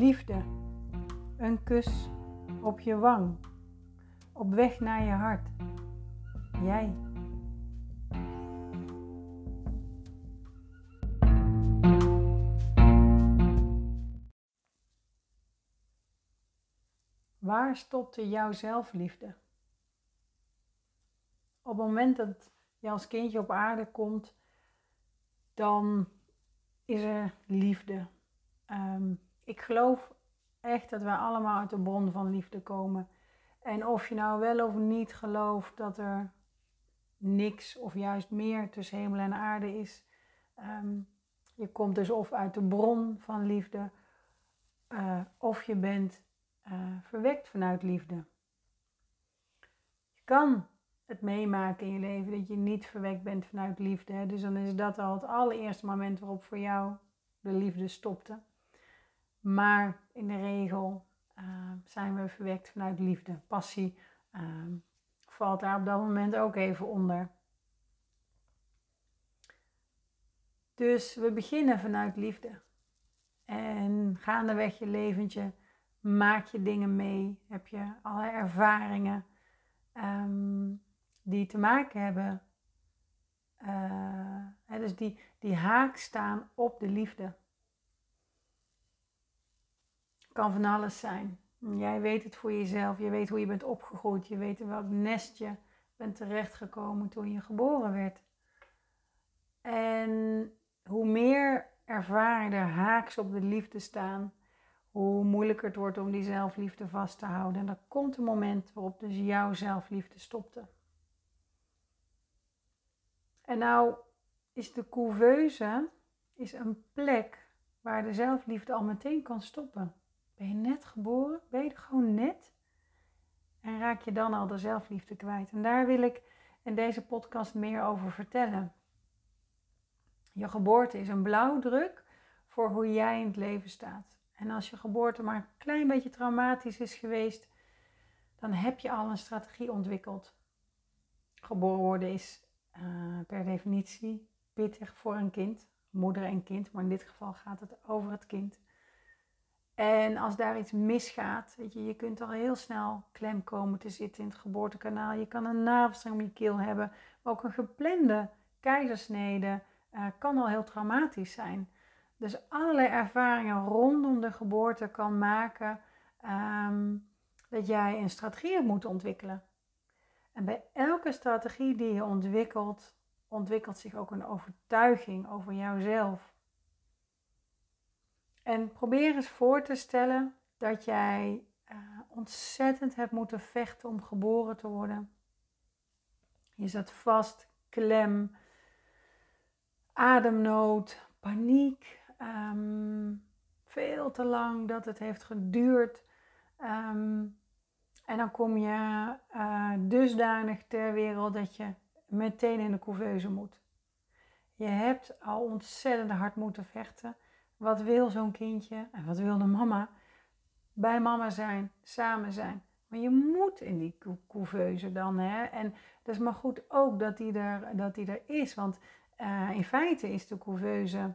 Liefde. Een kus op je wang. Op weg naar je hart. Jij. Waar stopte jouw zelfliefde? Op het moment dat je als kindje op aarde komt, dan is er liefde. Ehm, ik geloof echt dat wij allemaal uit de bron van liefde komen. En of je nou wel of niet gelooft dat er niks of juist meer tussen hemel en aarde is. Ehm, je komt dus of uit de bron van liefde, uh, of je bent uh, verwekt vanuit liefde. Je kan het meemaken in je leven dat je niet verwekt bent vanuit liefde. Dus dan is dat al het allereerste moment waarop voor jou de liefde stopte. Maar in de regel uh, zijn we verwekt vanuit liefde. Passie uh, valt daar op dat moment ook even onder. Dus we beginnen vanuit liefde. En gaandeweg je leventje maak je dingen mee, heb je allerlei ervaringen um, die te maken hebben, uh, hè, dus die, die haak staan op de liefde. Kan van alles zijn. Jij weet het voor jezelf, je weet hoe je bent opgegroeid, je weet in welk nest je bent terechtgekomen toen je geboren werd. En hoe meer ervaringen er haaks op de liefde staan, hoe moeilijker het wordt om die zelfliefde vast te houden. En er komt een moment waarop dus jouw zelfliefde stopte. En nou is de couveuse is een plek waar de zelfliefde al meteen kan stoppen. Ben je net geboren? Ben je er gewoon net? En raak je dan al de zelfliefde kwijt? En daar wil ik in deze podcast meer over vertellen. Je geboorte is een blauwdruk voor hoe jij in het leven staat. En als je geboorte maar een klein beetje traumatisch is geweest, dan heb je al een strategie ontwikkeld. Geboren worden is uh, per definitie pittig voor een kind, moeder en kind, maar in dit geval gaat het over het kind. En als daar iets misgaat, weet je, je kunt al heel snel klem komen te zitten in het geboortekanaal. Je kan een navelstreng om je keel hebben, maar ook een geplande keizersnede uh, kan al heel traumatisch zijn. Dus allerlei ervaringen rondom de geboorte kan maken um, dat jij een strategie moet ontwikkelen. En bij elke strategie die je ontwikkelt, ontwikkelt zich ook een overtuiging over jouzelf. En probeer eens voor te stellen dat jij uh, ontzettend hebt moeten vechten om geboren te worden. Je zat vast, klem, ademnood, paniek, um, veel te lang dat het heeft geduurd. Um, en dan kom je uh, dusdanig ter wereld dat je meteen in de couveuse moet. Je hebt al ontzettend hard moeten vechten. Wat wil zo'n kindje en wat wil de mama? Bij mama zijn, samen zijn. Maar je moet in die couveuse dan. Hè? En dat is maar goed ook dat die er, dat die er is. Want uh, in feite is de couveuse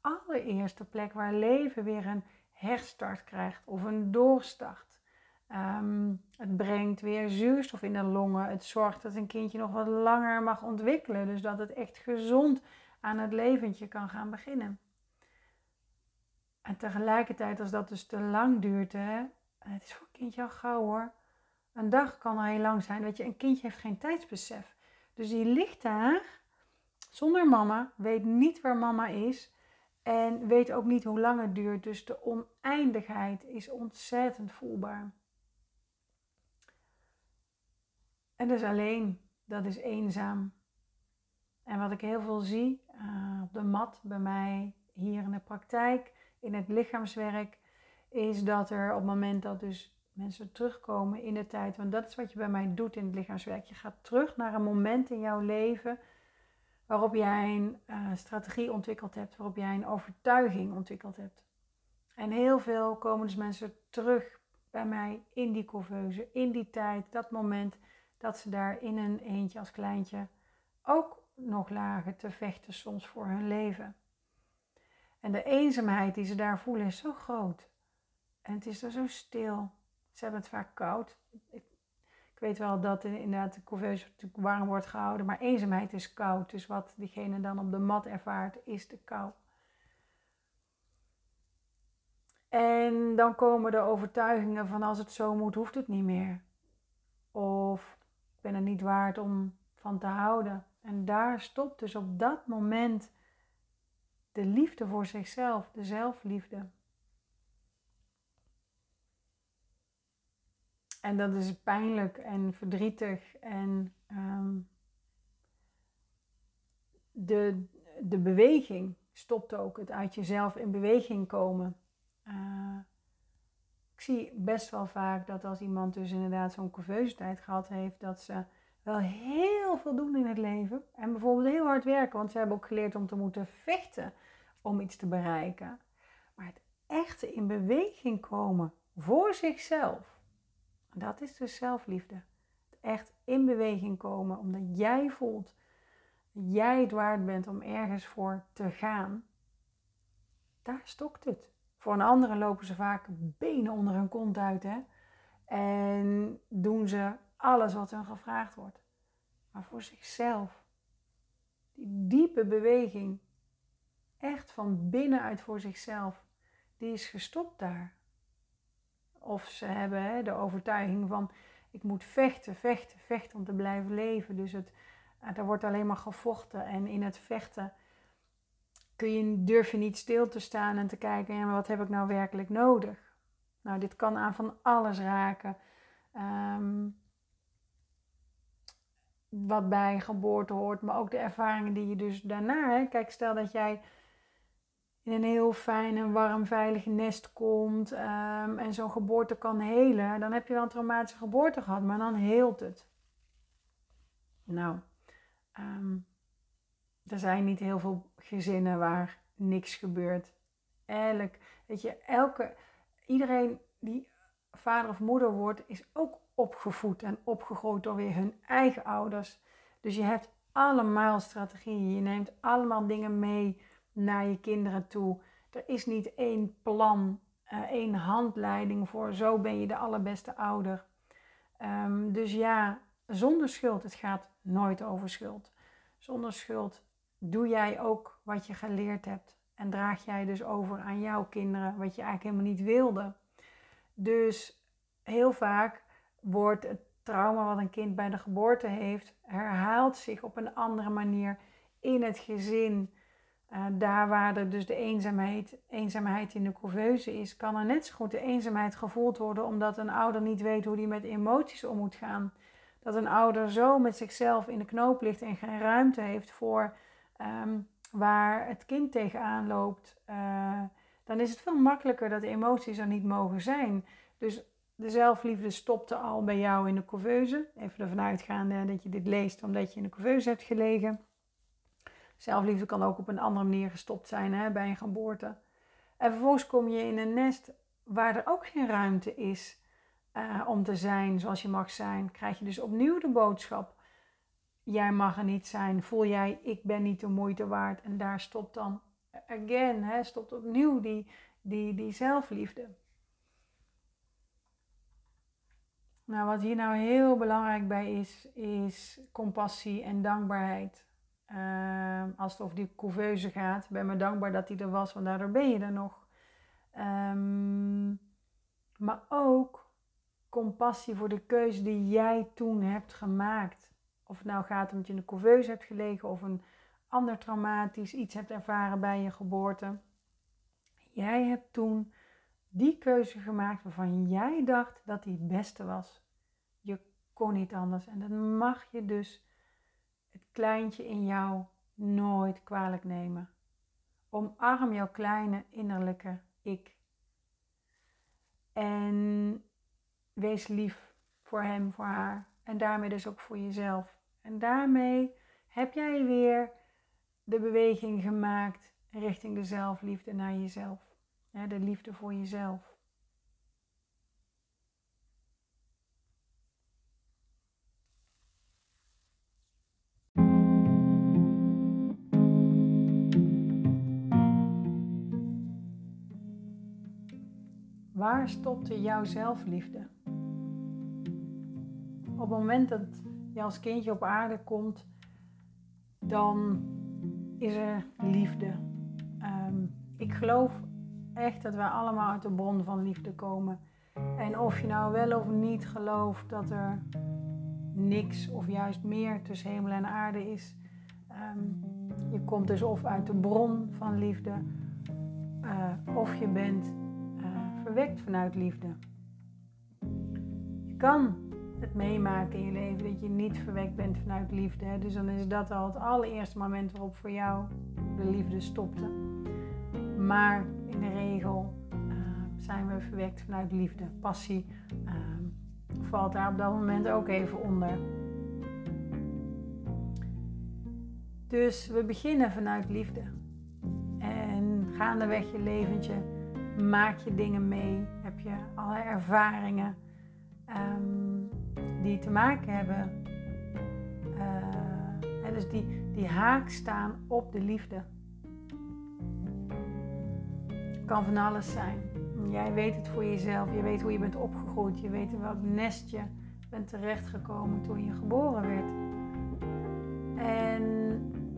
allereerste plek waar leven weer een herstart krijgt of een doorstart. Um, het brengt weer zuurstof in de longen. Het zorgt dat een kindje nog wat langer mag ontwikkelen. Dus dat het echt gezond aan het leventje kan gaan beginnen. En tegelijkertijd, als dat dus te lang duurt, hè, het is voor een kindje al gauw hoor. Een dag kan al heel lang zijn. Weet je, een kindje heeft geen tijdsbesef. Dus die ligt daar zonder mama, weet niet waar mama is. En weet ook niet hoe lang het duurt. Dus de oneindigheid is ontzettend voelbaar. En dus alleen, dat is eenzaam. En wat ik heel veel zie uh, op de mat bij mij hier in de praktijk, in het lichaamswerk, is dat er op het moment dat dus mensen terugkomen in de tijd, want dat is wat je bij mij doet in het lichaamswerk. Je gaat terug naar een moment in jouw leven waarop jij een uh, strategie ontwikkeld hebt, waarop jij een overtuiging ontwikkeld hebt. En heel veel komen dus mensen terug bij mij in die couveuse, in die tijd, dat moment dat ze daar in een eentje als kleintje ook nog lagen te vechten soms voor hun leven. En de eenzaamheid die ze daar voelen is zo groot. En het is er zo stil. Ze hebben het vaak koud. Ik, ik weet wel dat inderdaad de couveuse natuurlijk warm wordt gehouden, maar eenzaamheid is koud. Dus wat diegene dan op de mat ervaart, is de kou. En dan komen de overtuigingen van als het zo moet, hoeft het niet meer. Of ik ben er niet waard om van te houden. En daar stopt dus op dat moment de liefde voor zichzelf, de zelfliefde. En dat is pijnlijk en verdrietig en ehm, de, de beweging stopt ook, het uit jezelf in beweging komen. Uh, ik zie best wel vaak dat als iemand dus inderdaad zo'n tijd gehad heeft, dat ze wel heel veel doen in het leven. En bijvoorbeeld heel hard werken, want ze hebben ook geleerd om te moeten vechten om iets te bereiken. Maar het echte in beweging komen voor zichzelf, dat is dus zelfliefde. Het echt in beweging komen omdat jij voelt dat jij het waard bent om ergens voor te gaan. Daar stokt het. Voor een andere lopen ze vaak benen onder hun kont uit. Hè? En doen ze alles wat hun gevraagd wordt. Maar voor zichzelf. Die diepe beweging. Echt van binnenuit voor zichzelf. Die is gestopt daar. Of ze hebben hè, de overtuiging van ik moet vechten, vechten, vechten om te blijven leven. Dus het, er wordt alleen maar gevochten. En in het vechten kun je, durf je niet stil te staan en te kijken, ja, maar wat heb ik nou werkelijk nodig? Nou, dit kan aan van alles raken. Ehm, wat bij geboorte hoort, maar ook de ervaringen die je dus daarna. Hè, kijk, stel dat jij in een heel fijn en warm, veilig nest komt um, en zo'n geboorte kan helen, dan heb je wel een traumatische geboorte gehad, maar dan heelt het. Nou, um, er zijn niet heel veel gezinnen waar niks gebeurt. Elk, weet je, elke, iedereen die vader of moeder wordt, is ook opgevoed en opgegroeid door weer hun eigen ouders. Dus je hebt allemaal strategieën. Je neemt allemaal dingen mee naar je kinderen toe. Er is niet één plan, uh, één handleiding voor zo ben je de allerbeste ouder. Um, dus ja, zonder schuld. Het gaat nooit over schuld. Zonder schuld doe jij ook wat je geleerd hebt. En draag jij dus over aan jouw kinderen wat je eigenlijk helemaal niet wilde. Dus heel vaak wordt het trauma wat een kind bij de geboorte heeft, herhaalt zich op een andere manier in het gezin. Uh, daar waar er dus de eenzaamheid, eenzaamheid in de couveuse is, kan er net zo goed de eenzaamheid gevoeld worden omdat een ouder niet weet hoe die met emoties om moet gaan. Dat een ouder zo met zichzelf in de knoop ligt en geen ruimte heeft voor Ehm, waar het kind tegenaan loopt, uh, dan is het veel makkelijker dat emoties er niet mogen zijn. Dus de zelfliefde stopte al bij jou in de couveuse. Even ervan uitgaande dat je dit leest omdat je in de couveuse hebt gelegen. Zelfliefde kan ook op een andere manier gestopt zijn hè, bij een geboorte. En vervolgens kom je in een nest waar er ook geen ruimte is uh, om te zijn zoals je mag zijn. Krijg je dus opnieuw de boodschap jij mag er niet zijn. Voel jij, ik ben niet de moeite waard. En daar stopt dan, again, hè, stopt opnieuw die, die, die zelfliefde. Nou, wat hier nou heel belangrijk bij is, is compassie en dankbaarheid. Uh, als het over die couveuse gaat, ben me dankbaar dat hij er was, want daardoor ben je er nog. Um, maar ook compassie voor de keuze die jij toen hebt gemaakt. Of het nou gaat omdat je in de couveuse hebt gelegen of een ander traumatisch iets hebt ervaren bij je geboorte. Jij hebt toen die keuze gemaakt waarvan jij dacht dat die het beste was. Je kon niet anders. En dat mag je dus het kleintje in jou nooit kwalijk nemen. Omarm jouw kleine innerlijke ik. En wees lief voor hem, voor haar. En daarmee dus ook voor jezelf. En daarmee heb jij weer de beweging gemaakt richting de zelfliefde naar jezelf. De liefde voor jezelf. Waar stopte jouw zelfliefde? Op het moment dat je als kindje op aarde komt, dan is er liefde. Ehm, ik geloof echt dat wij allemaal uit de bron van liefde komen. En of je nou wel of niet gelooft dat er niks of juist meer tussen hemel en aarde is. Ehm, je komt dus of uit de bron van liefde, uh, of je bent uh, verwekt vanuit liefde. Je kan het meemaken in je leven dat je niet verwekt bent vanuit liefde. Hè? Dus dan is dat al het allereerste moment waarop voor jou de liefde stopte. Maar in de regel uh, zijn we verwekt vanuit liefde. Passie valt daar op dat moment ook even onder. Dus we beginnen vanuit liefde. En gaandeweg je leventje maak je dingen mee. Heb je allerlei ervaringen um, die te maken hebben. Uh, dus die, die haak staan op de liefde. Kan van alles zijn. Jij weet het voor jezelf. Je weet hoe je bent opgegroeid. Je weet in welk nest je bent terechtgekomen toen je geboren werd. En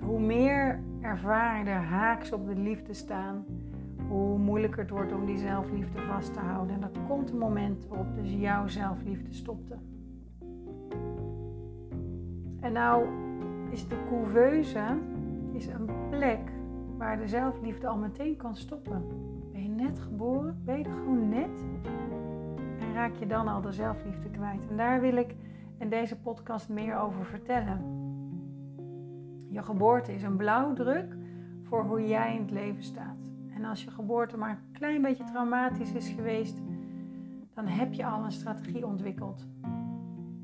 hoe meer ervaringen er haaks op de liefde staan, hoe moeilijker het wordt om die zelfliefde vast te houden. En er komt een moment waarop dus jouw zelfliefde stopte. En nou is de couveuse is een plek waar de zelfliefde al meteen kan stoppen. Net geboren? Ben je er gewoon net? En raak je dan al de zelfliefde kwijt? En daar wil ik in deze podcast meer over vertellen. Je geboorte is een blauwdruk voor hoe jij in het leven staat. En als je geboorte maar een klein beetje traumatisch is geweest, dan heb je al een strategie ontwikkeld.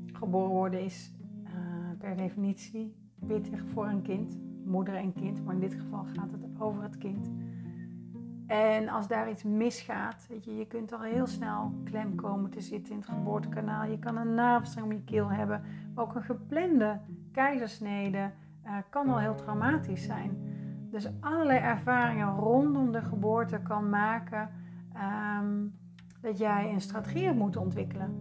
Geboren worden is uh, per definitie pittig voor een kind, moeder en kind, maar in dit geval gaat het over het kind. En als daar iets misgaat, weet je, je kunt al heel snel klem komen te zitten in het geboortekanaal. Je kan een navelstreng om je keel hebben, maar ook een geplande keizersnede uh, kan al heel traumatisch zijn. Dus allerlei ervaringen rondom de geboorte kan maken um, dat jij een strategie moet ontwikkelen.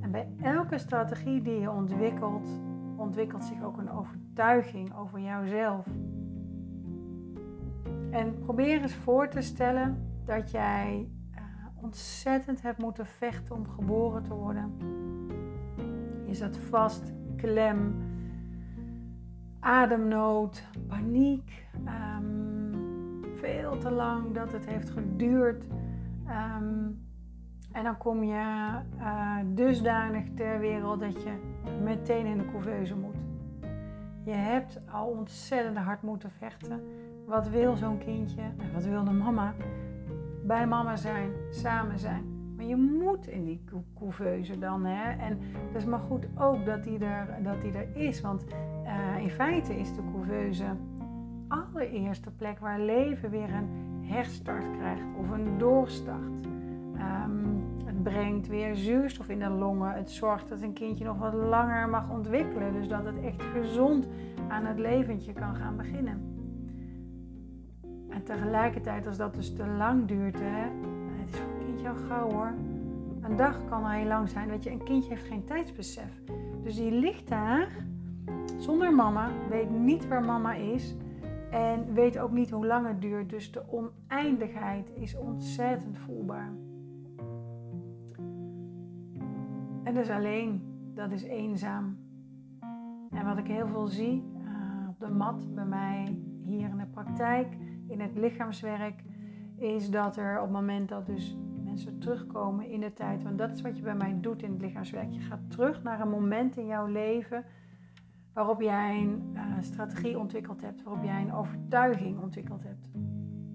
En bij elke strategie die je ontwikkelt, ontwikkelt zich ook een overtuiging over jouzelf. En probeer eens voor te stellen dat jij uh, ontzettend hebt moeten vechten om geboren te worden. Je zat vast, klem, ademnood, paniek. Um, veel te lang dat het heeft geduurd. Um, en dan kom je uh, dusdanig ter wereld dat je meteen in de couveuse moet. Je hebt al ontzettend hard moeten vechten. Wat wil zo'n kindje en wat wil de mama? Bij mama zijn, samen zijn. Maar je moet in die couveuse dan. Hè? En het is maar goed ook dat die er, dat die er is. Want uh, in feite is de couveuse allereerste plek waar leven weer een herstart krijgt of een doorstart. Um, het brengt weer zuurstof in de longen. Het zorgt dat een kindje nog wat langer mag ontwikkelen. Dus dat het echt gezond aan het leventje kan gaan beginnen. En tegelijkertijd, als dat dus te lang duurt, hè, het is voor een kindje al gauw hoor. Een dag kan al heel lang zijn. Weet je, een kindje heeft geen tijdsbesef. Dus die ligt daar zonder mama, weet niet waar mama is en weet ook niet hoe lang het duurt. Dus de oneindigheid is ontzettend voelbaar. En dus alleen, dat is eenzaam. En wat ik heel veel zie uh, op de mat bij mij hier in de praktijk, in het lichaamswerk, is dat er op het moment dat dus mensen terugkomen in de tijd, want dat is wat je bij mij doet in het lichaamswerk. Je gaat terug naar een moment in jouw leven waarop jij een uh, strategie ontwikkeld hebt, waarop jij een overtuiging ontwikkeld hebt.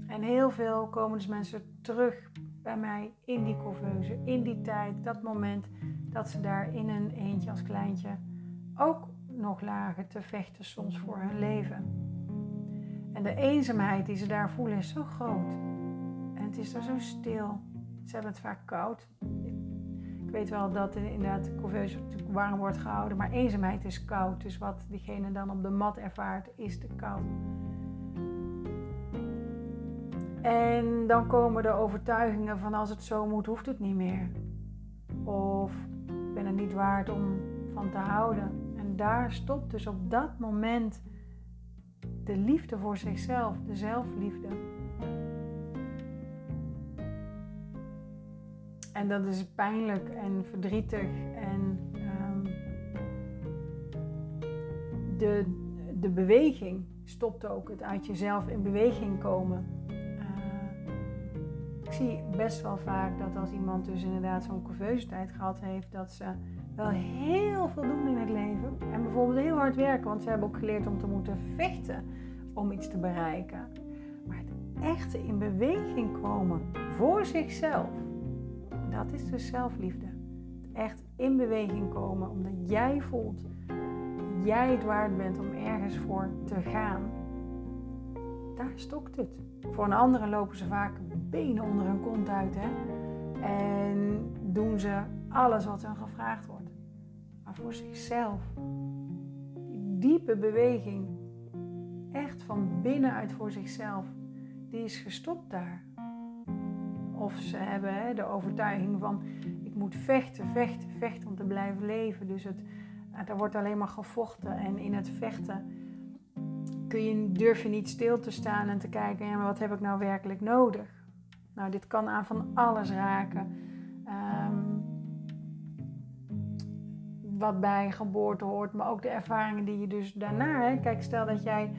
En heel veel komen dus mensen terug bij mij in die couveuse, in die tijd, dat moment dat ze daar in een eentje als kleintje ook nog lagen te vechten soms voor hun leven. En de eenzaamheid die ze daar voelen is zo groot. En het is daar zo stil. Ze hebben het vaak koud. Ik weet wel dat inderdaad de natuurlijk warm wordt gehouden, maar eenzaamheid is koud. Dus wat diegene dan op de mat ervaart, is de kou. En dan komen de overtuigingen van als het zo moet, hoeft het niet meer. Of ik ben het niet waard om van te houden. En daar stopt dus op dat moment de liefde voor zichzelf, de zelfliefde. En dat is pijnlijk en verdrietig en um, de, de beweging stopt ook, het uit jezelf in beweging komen. Uh, ik zie best wel vaak dat als iemand dus inderdaad zo'n couveuse tijd gehad heeft, dat ze wel heel veel doen in het leven. En bijvoorbeeld heel hard werken, want ze hebben ook geleerd om te moeten vechten om iets te bereiken. Maar het echte in beweging komen voor zichzelf, dat is dus zelfliefde. Het echt in beweging komen omdat jij voelt jij het waard bent om ergens voor te gaan. Daar stokt het. Voor een andere lopen ze vaak benen onder hun kont uit. Hè? En doen ze alles wat hen gevraagd wordt. Maar voor zichzelf. Die diepe beweging. Echt van binnenuit voor zichzelf. Die is gestopt daar. Of ze hebben hè, de overtuiging van ik moet vechten, vechten, vechten om te blijven leven. Dus het, er wordt alleen maar gevochten. En in het vechten kun je, durf je niet stil te staan en te kijken, ja, maar wat heb ik nou werkelijk nodig? Nou, dit kan aan van alles raken. Um, wat bij geboorte hoort, maar ook de ervaringen die je dus daarna. Kijk, stel dat jij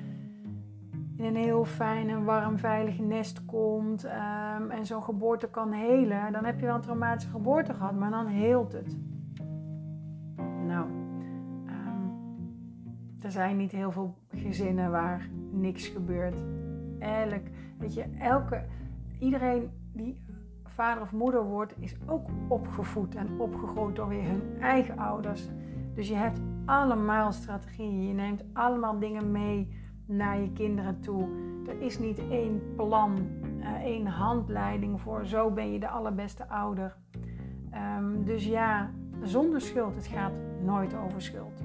in een heel fijn en warm, veilig nest komt um, en zo'n geboorte kan helen, dan heb je wel een traumatische geboorte gehad, maar dan heelt het. Nou, um, er zijn niet heel veel gezinnen waar niks gebeurt. Elk, weet je, elke, iedereen die vader of moeder wordt, is ook opgevoed en opgegroeid door weer hun eigen ouders. Dus je hebt allemaal strategieën. Je neemt allemaal dingen mee naar je kinderen toe. Er is niet één plan, uh, één handleiding voor zo ben je de allerbeste ouder. Um, dus ja, zonder schuld, het gaat nooit over schuld.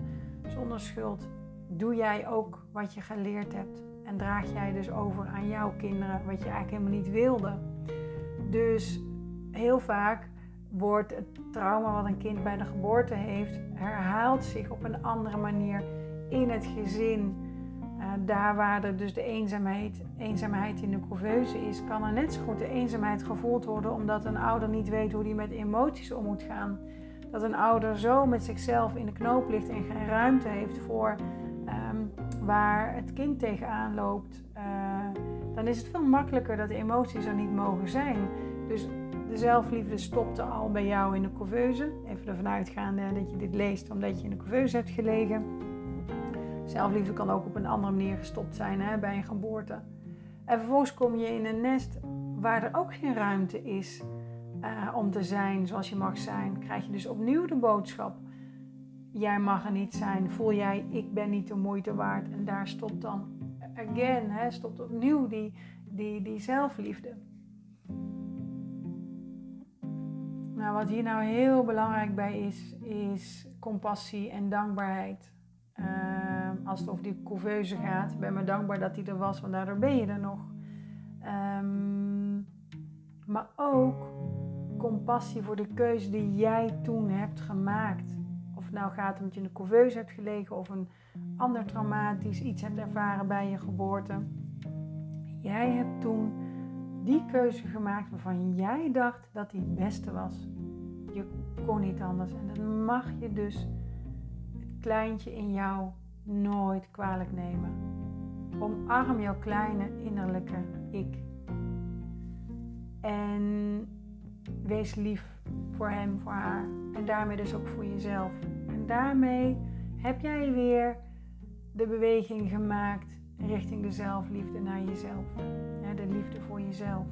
Zonder schuld doe jij ook wat je geleerd hebt. En draag jij dus over aan jouw kinderen wat je eigenlijk helemaal niet wilde. Dus heel vaak wordt het trauma wat een kind bij de geboorte heeft, herhaalt zich op een andere manier in het gezin. Uh, daar waar er dus de eenzaamheid, eenzaamheid in de couveuse is, kan er net zo goed de eenzaamheid gevoeld worden omdat een ouder niet weet hoe die met emoties om moet gaan. Dat een ouder zo met zichzelf in de knoop ligt en geen ruimte heeft voor um, waar het kind tegenaan loopt. Uh, dan is het veel makkelijker dat de emoties er niet mogen zijn. Dus de zelfliefde stopte al bij jou in de couveuse. Even ervan uitgaande dat je dit leest omdat je in de couveuse hebt gelegen. Zelfliefde kan ook op een andere manier gestopt zijn hè, bij een geboorte. En vervolgens kom je in een nest waar er ook geen ruimte is uh, om te zijn zoals je mag zijn. Krijg je dus opnieuw de boodschap: jij mag er niet zijn. Voel jij, ik ben niet de moeite waard. En daar stopt dan, again, hè, stopt opnieuw die, die, die zelfliefde. Nou, wat hier nou heel belangrijk bij is, is compassie en dankbaarheid. Uh, als het over die couveuse gaat, ben me dankbaar dat hij er was, want daardoor ben je er nog. Um, maar ook compassie voor de keuze die jij toen hebt gemaakt. Nou gaat omdat je de couveuse hebt gelegen of een ander traumatisch iets hebt ervaren bij je geboorte. Jij hebt toen die keuze gemaakt waarvan jij dacht dat die het beste was. Je kon niet anders. En dan mag je dus het kleintje in jou nooit kwalijk nemen. Omarm jouw kleine innerlijke ik. En wees lief voor hem, voor haar. En daarmee dus ook voor jezelf. Daarmee heb jij weer de beweging gemaakt richting de zelfliefde naar jezelf. De liefde voor jezelf.